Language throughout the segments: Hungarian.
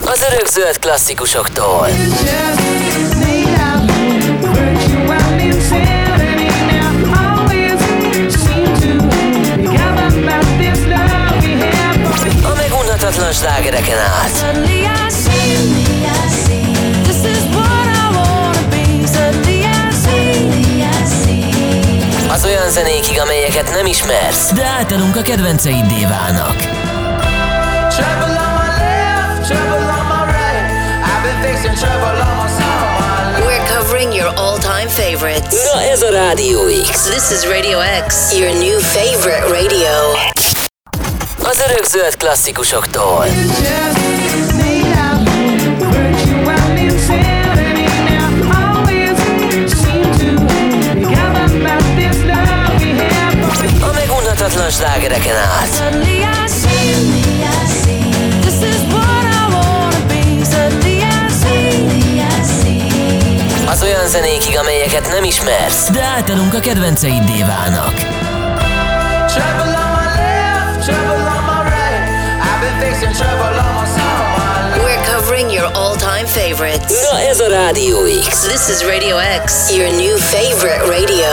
Az örökzöld klasszikusoktól. A megunhatatlan slágereken át. Az olyan zenékig, amelyeket nem ismersz, de általunk a kedvenceiddé válnak. Your all-time favorites. Na ez a Rádió X. This is Radio X, your new favorite radio. Az örökzöld klasszikusoktól. A megunhatatlan slágereken át. Az olyan zenékig, amelyeket nem ismersz, de általunk a kedvenceiddé válnak. Trouble on my left, trouble on my right. I've been facing trouble almost all my life. We're covering your all-time favorites. Na ez a Rádió X. This is Radio X, your new favorite radio.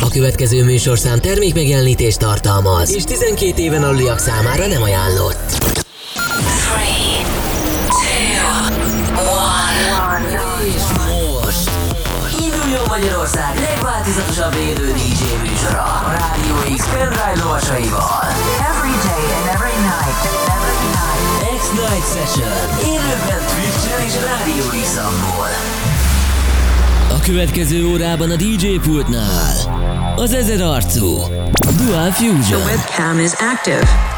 A következő műsorszám termékmegjelenítést tartalmaz, és 12 éven aluliak számára nem ajánlott. Magyarország legváltozatosabb élő DJ műsora a Rádió X pendrive lovasaival. Every day and every night. Every night. X-Night Session élőben Twitch-en és Rádió x A következő órában a DJ pultnál az ezer arcú Dual Fusion. Webcam is active.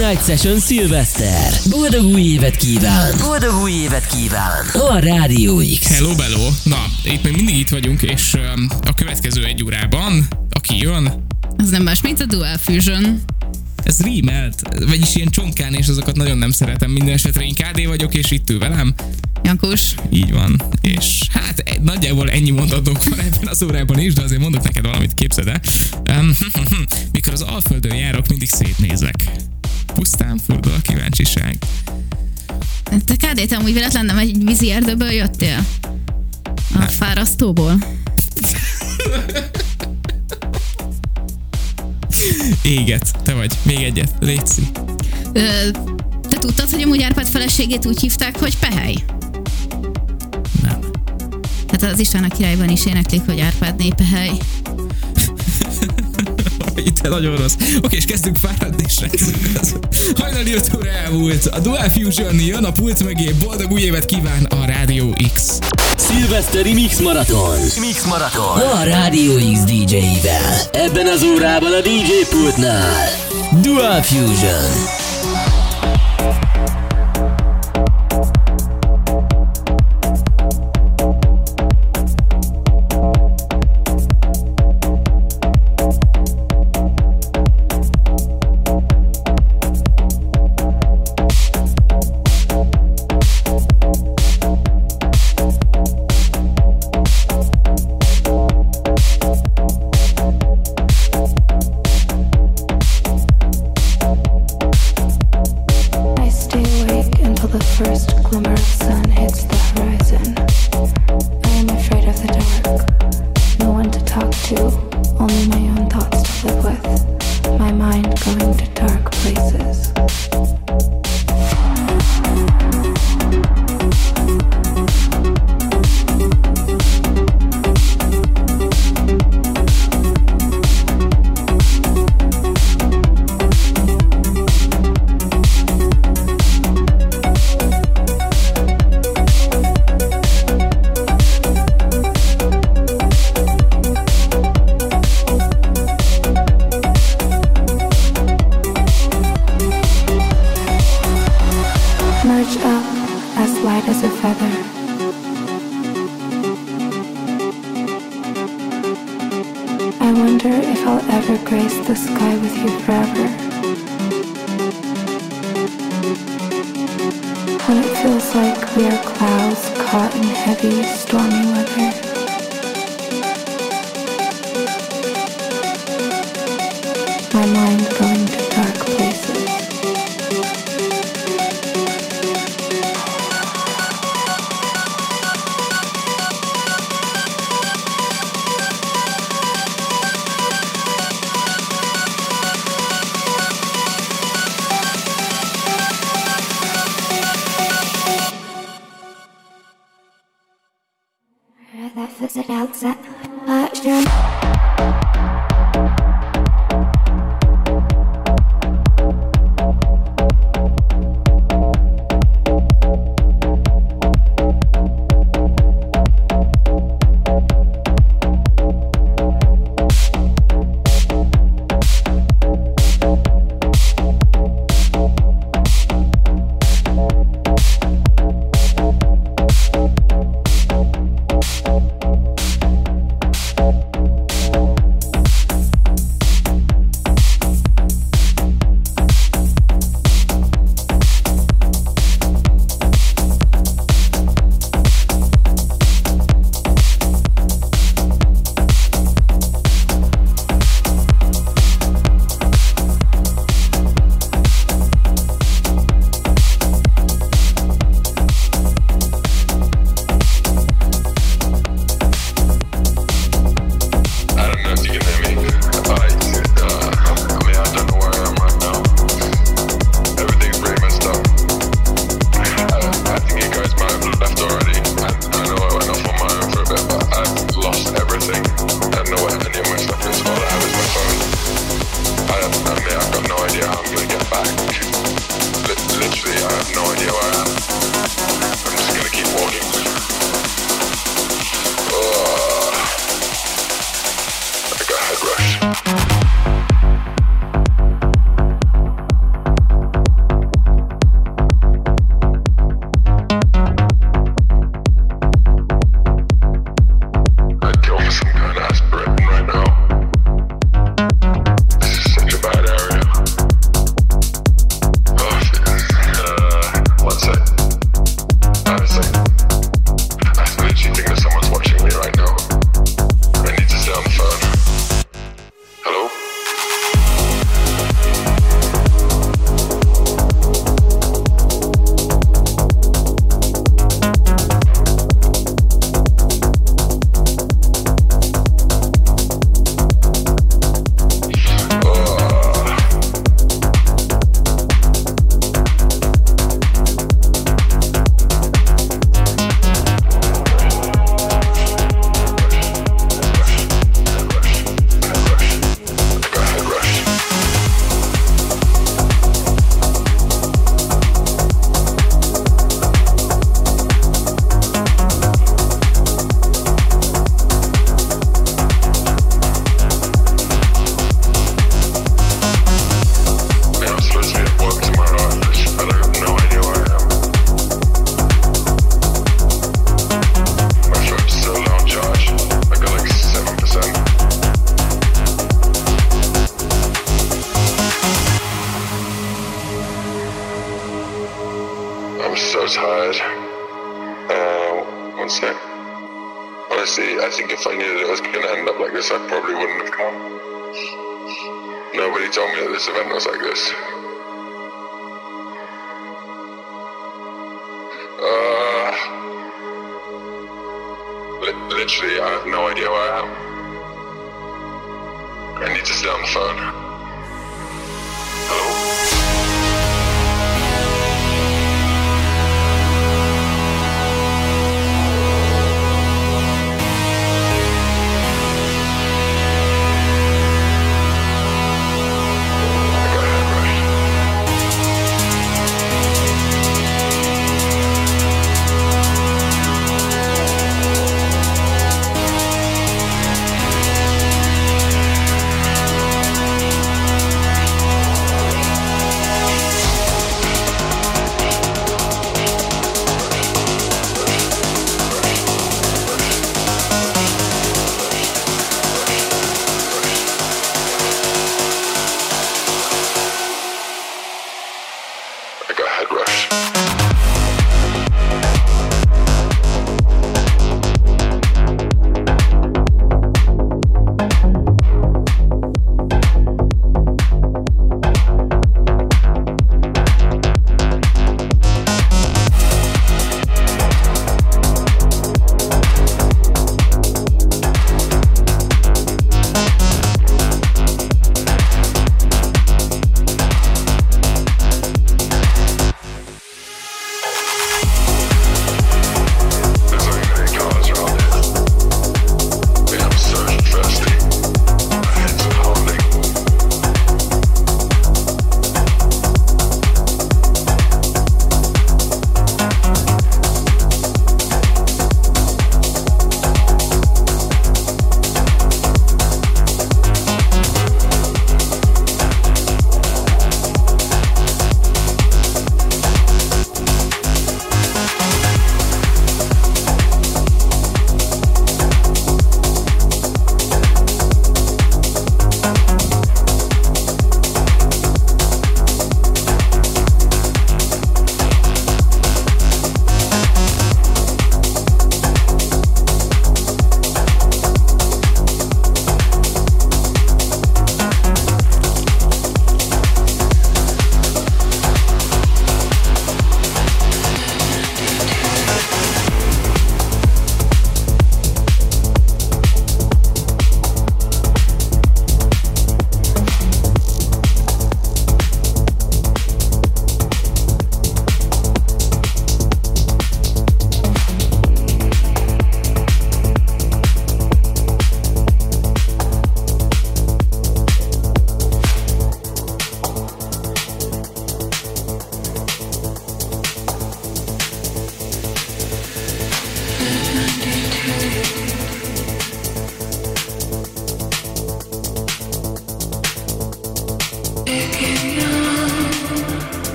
X-Night Session Szilveszter. Boldog új évet kíván! Boldog új évet kíván! A Rádió X. Hello, bello. Na, itt még mindig itt vagyunk, és um, a következő egy órában, aki jön, Az nem más, mint a Dual Fusion. ez rímelt, vagyis ilyen csonkán, és azokat nagyon nem szeretem. Minden esetre én KD vagyok, és itt ül velem. Jankus, Így van. És hát e- nagyjából ennyi mondatok van ebben az órában is, de azért mondok neked valamit, képzeld el. Um, mikor az Alföldön járok, mindig szétnézek. Pusztán fordul a kíváncsiság. te te amúgy véletlen nem egy vízi erdőből jöttél? A fárasztóból? Éget, te vagy. Még egyet, létszi. Ö, te tudtad, hogy amúgy Árpád feleségét úgy hívták, hogy Pehely? Nem. Hát az István a királyban is éneklik, hogy Árpád népehely. Itt nagyon rossz. Oké, és kezdünk fáradni, srácok. Hajnali 5 óra elmúlt. A Dual Fusion jön a pult mögé. Boldog új évet kíván a Rádió X. Szilveszteri Mix Maraton. Mix Maraton. A Rádió X DJ-vel. Ebben az órában a DJ pultnál. Dual Fusion. Outside that. Uh,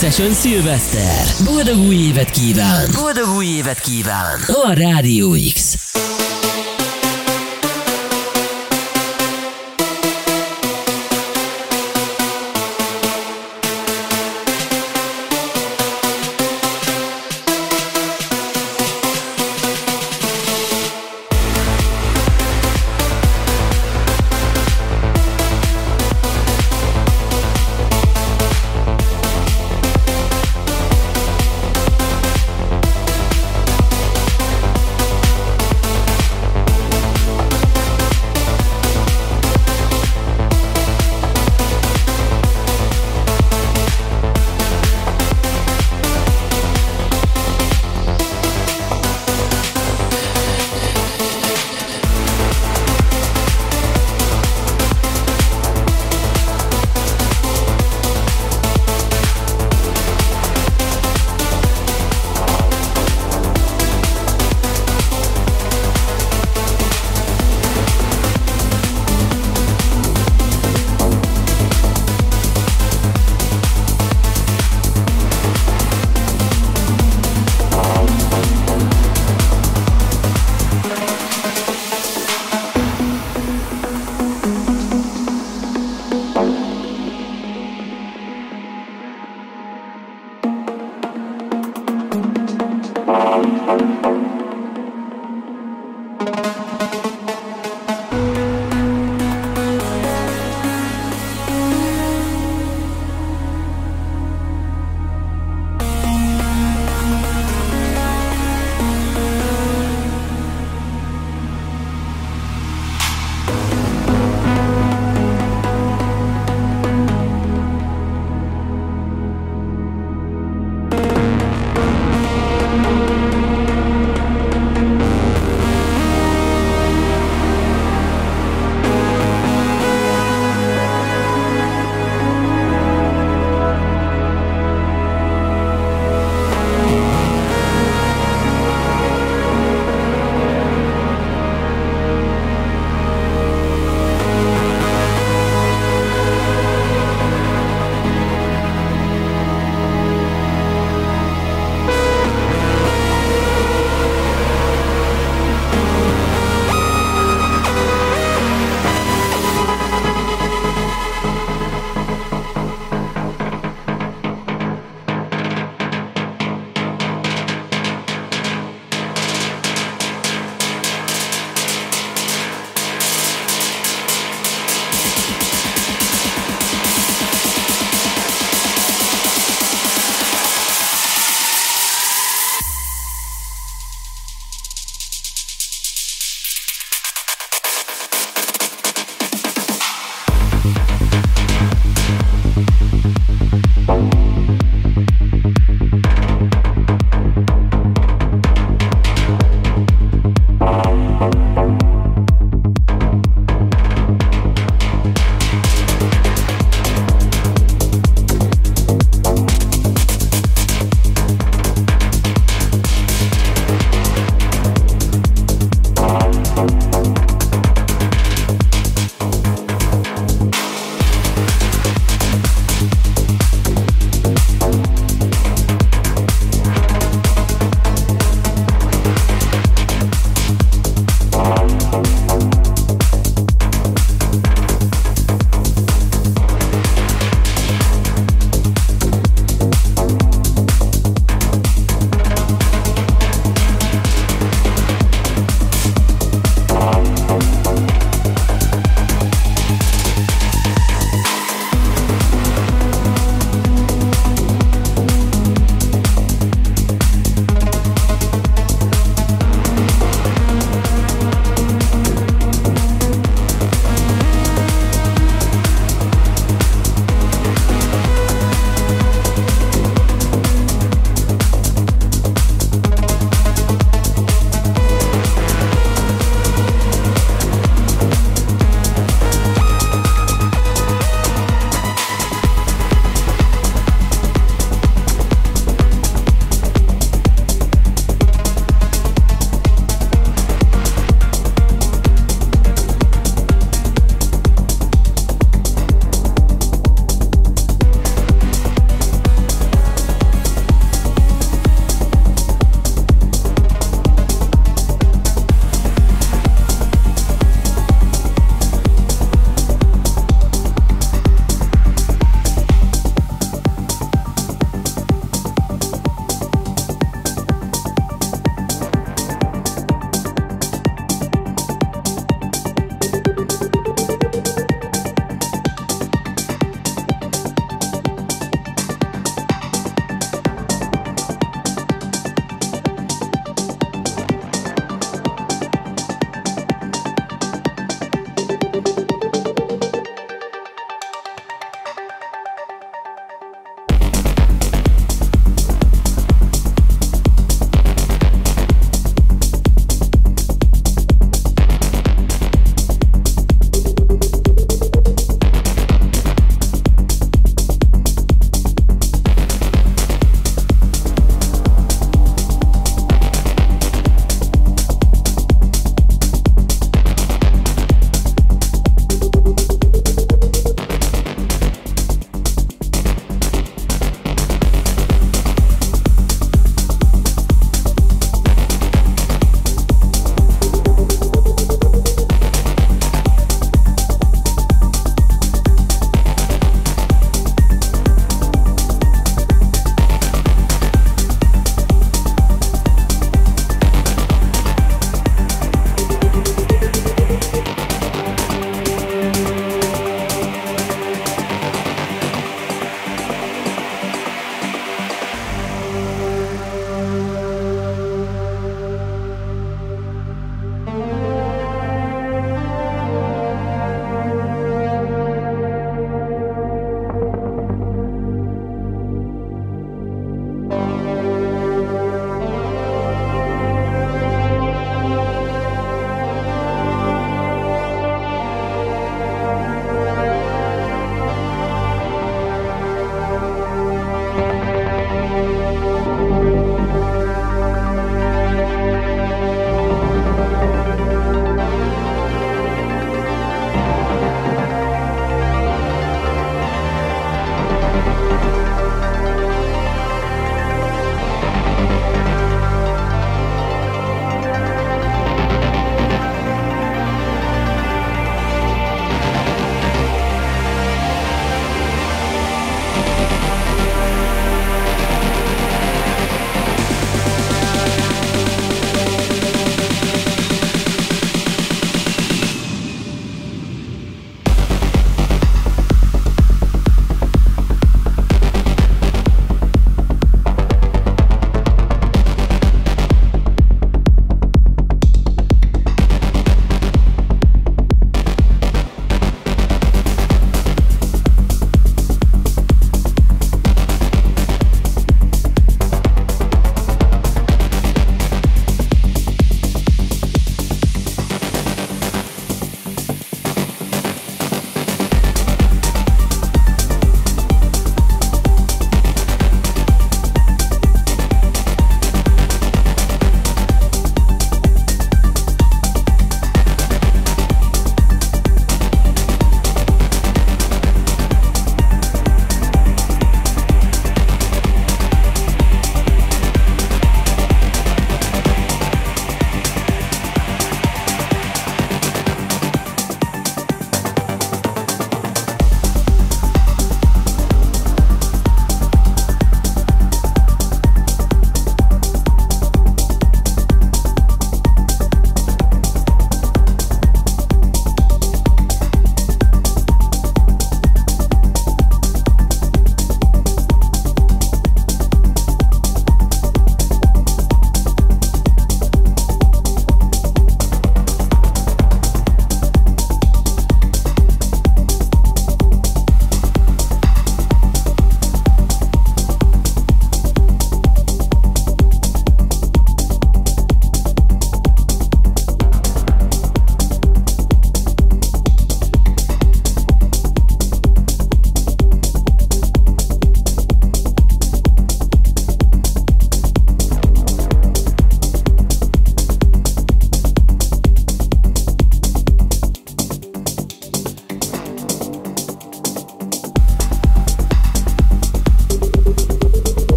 Session Szilveszter. Boldog új évet kíván! Boldog új évet kíván! A Rádió X.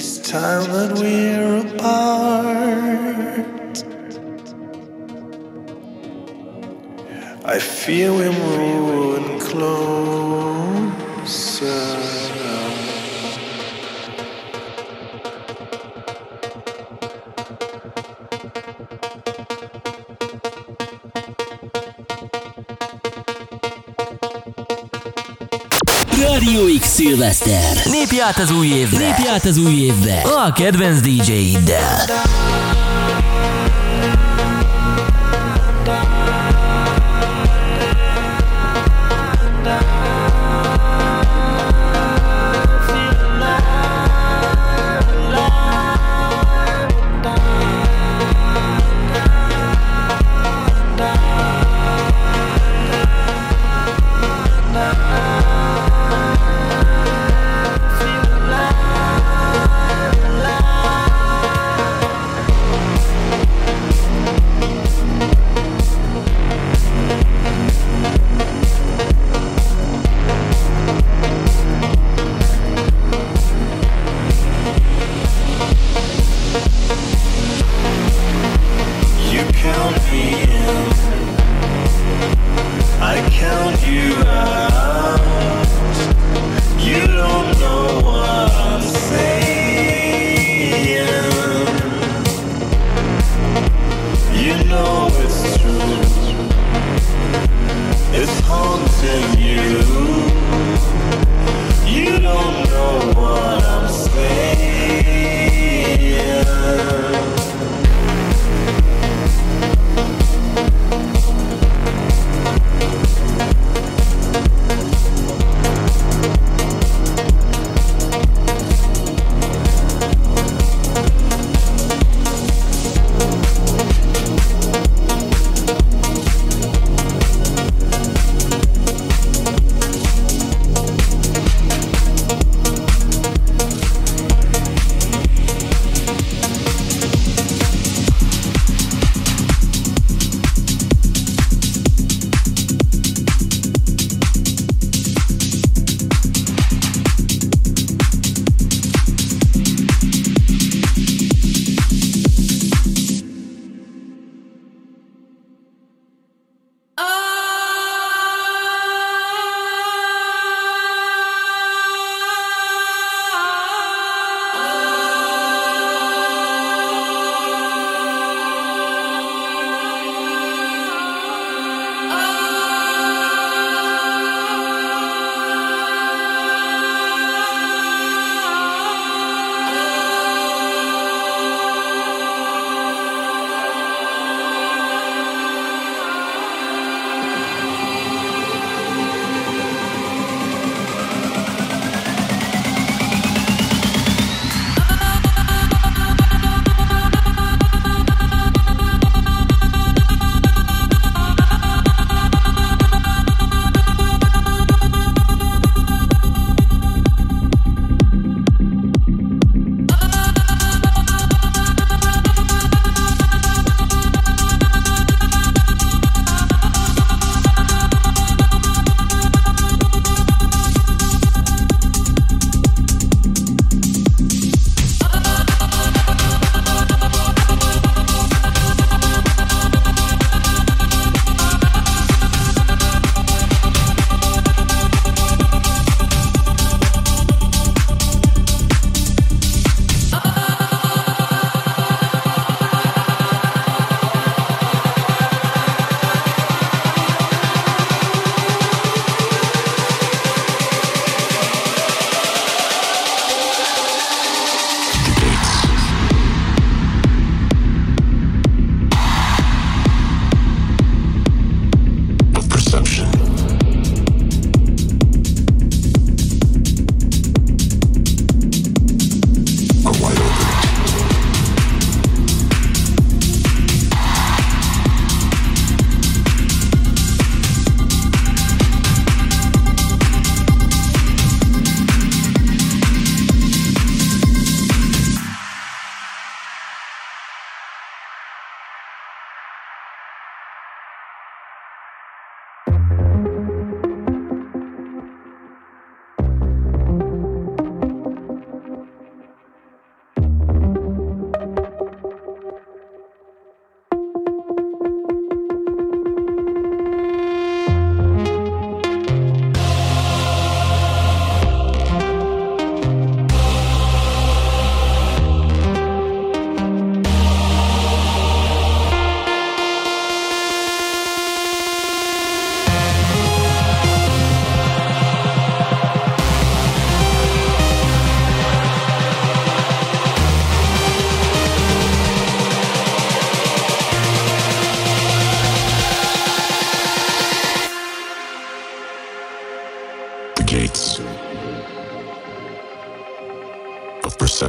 It's time that we're apart. I feel we're moving close. Lépj át az új évbe! Lépj át az új évbe! A kedvenc DJ-iddel!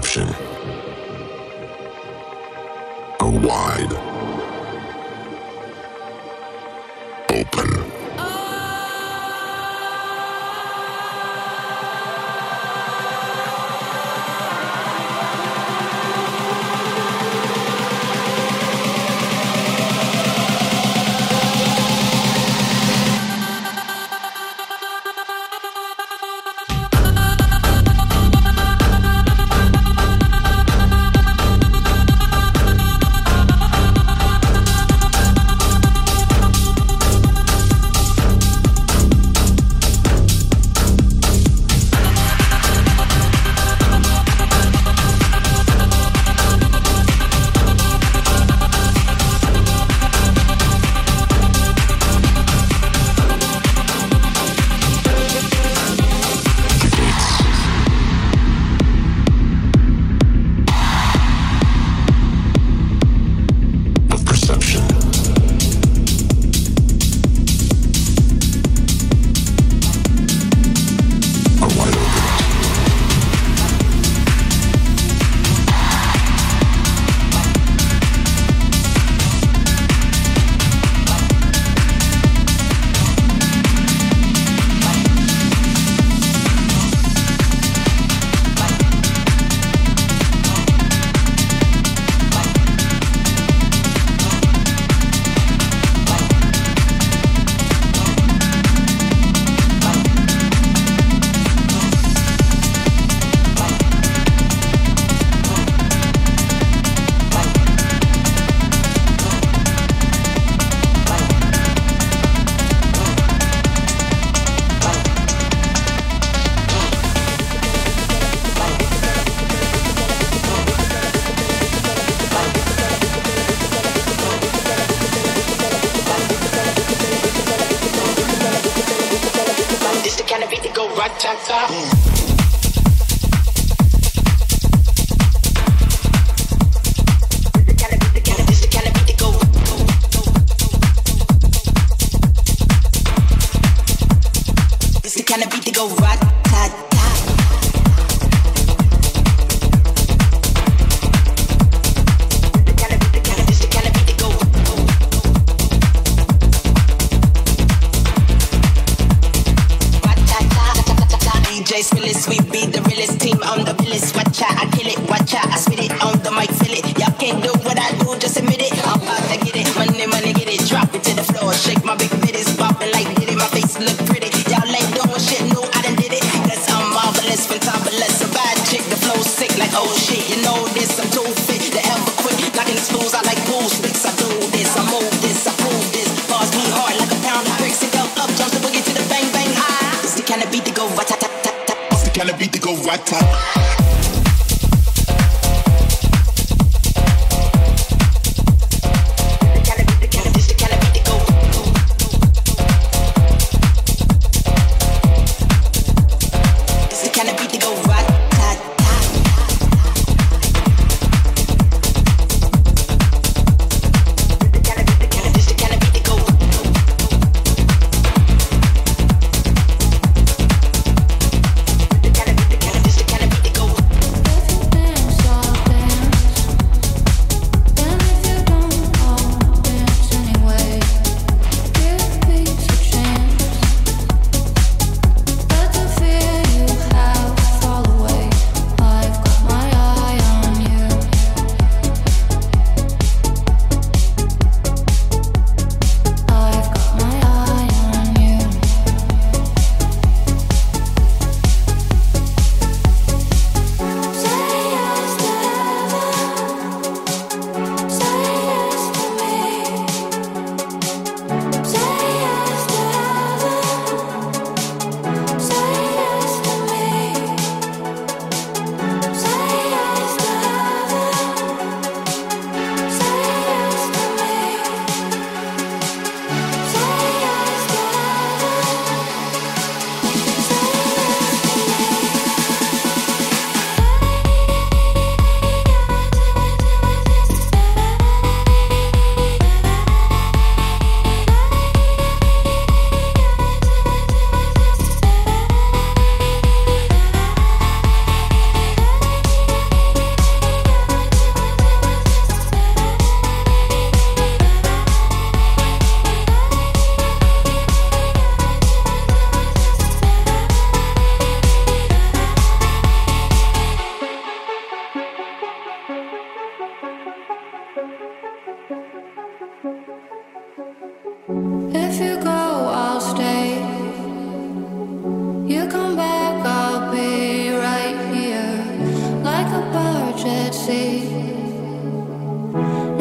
Perception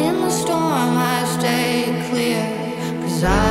In the storm, I stay clear. Cause I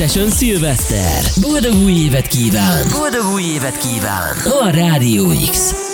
Session Szilveszter. Boldog új évet kíván! Boldog új évet kíván! A Rádió X.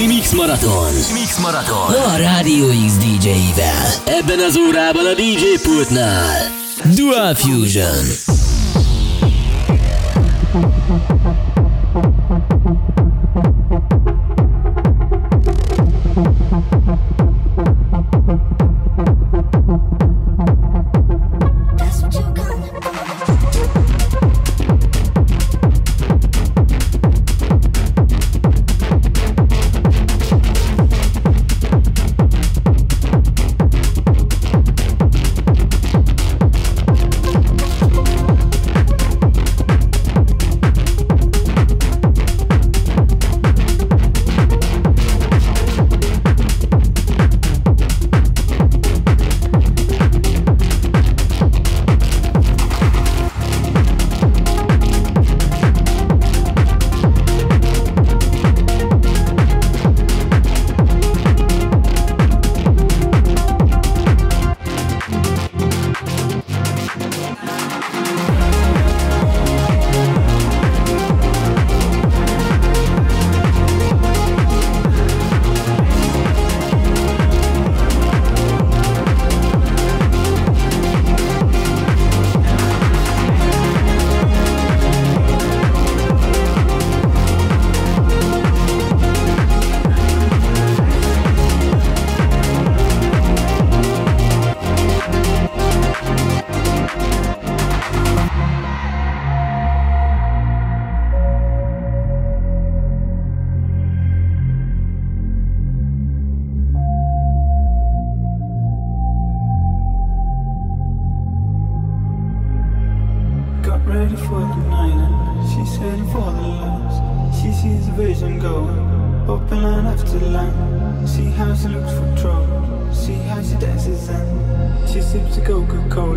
reggeli Mix Marathon. Mix Marathon. A Rádió X DJ-vel. Ebben az órában a DJ pultnál. Dual Fusion. Coca-Cola.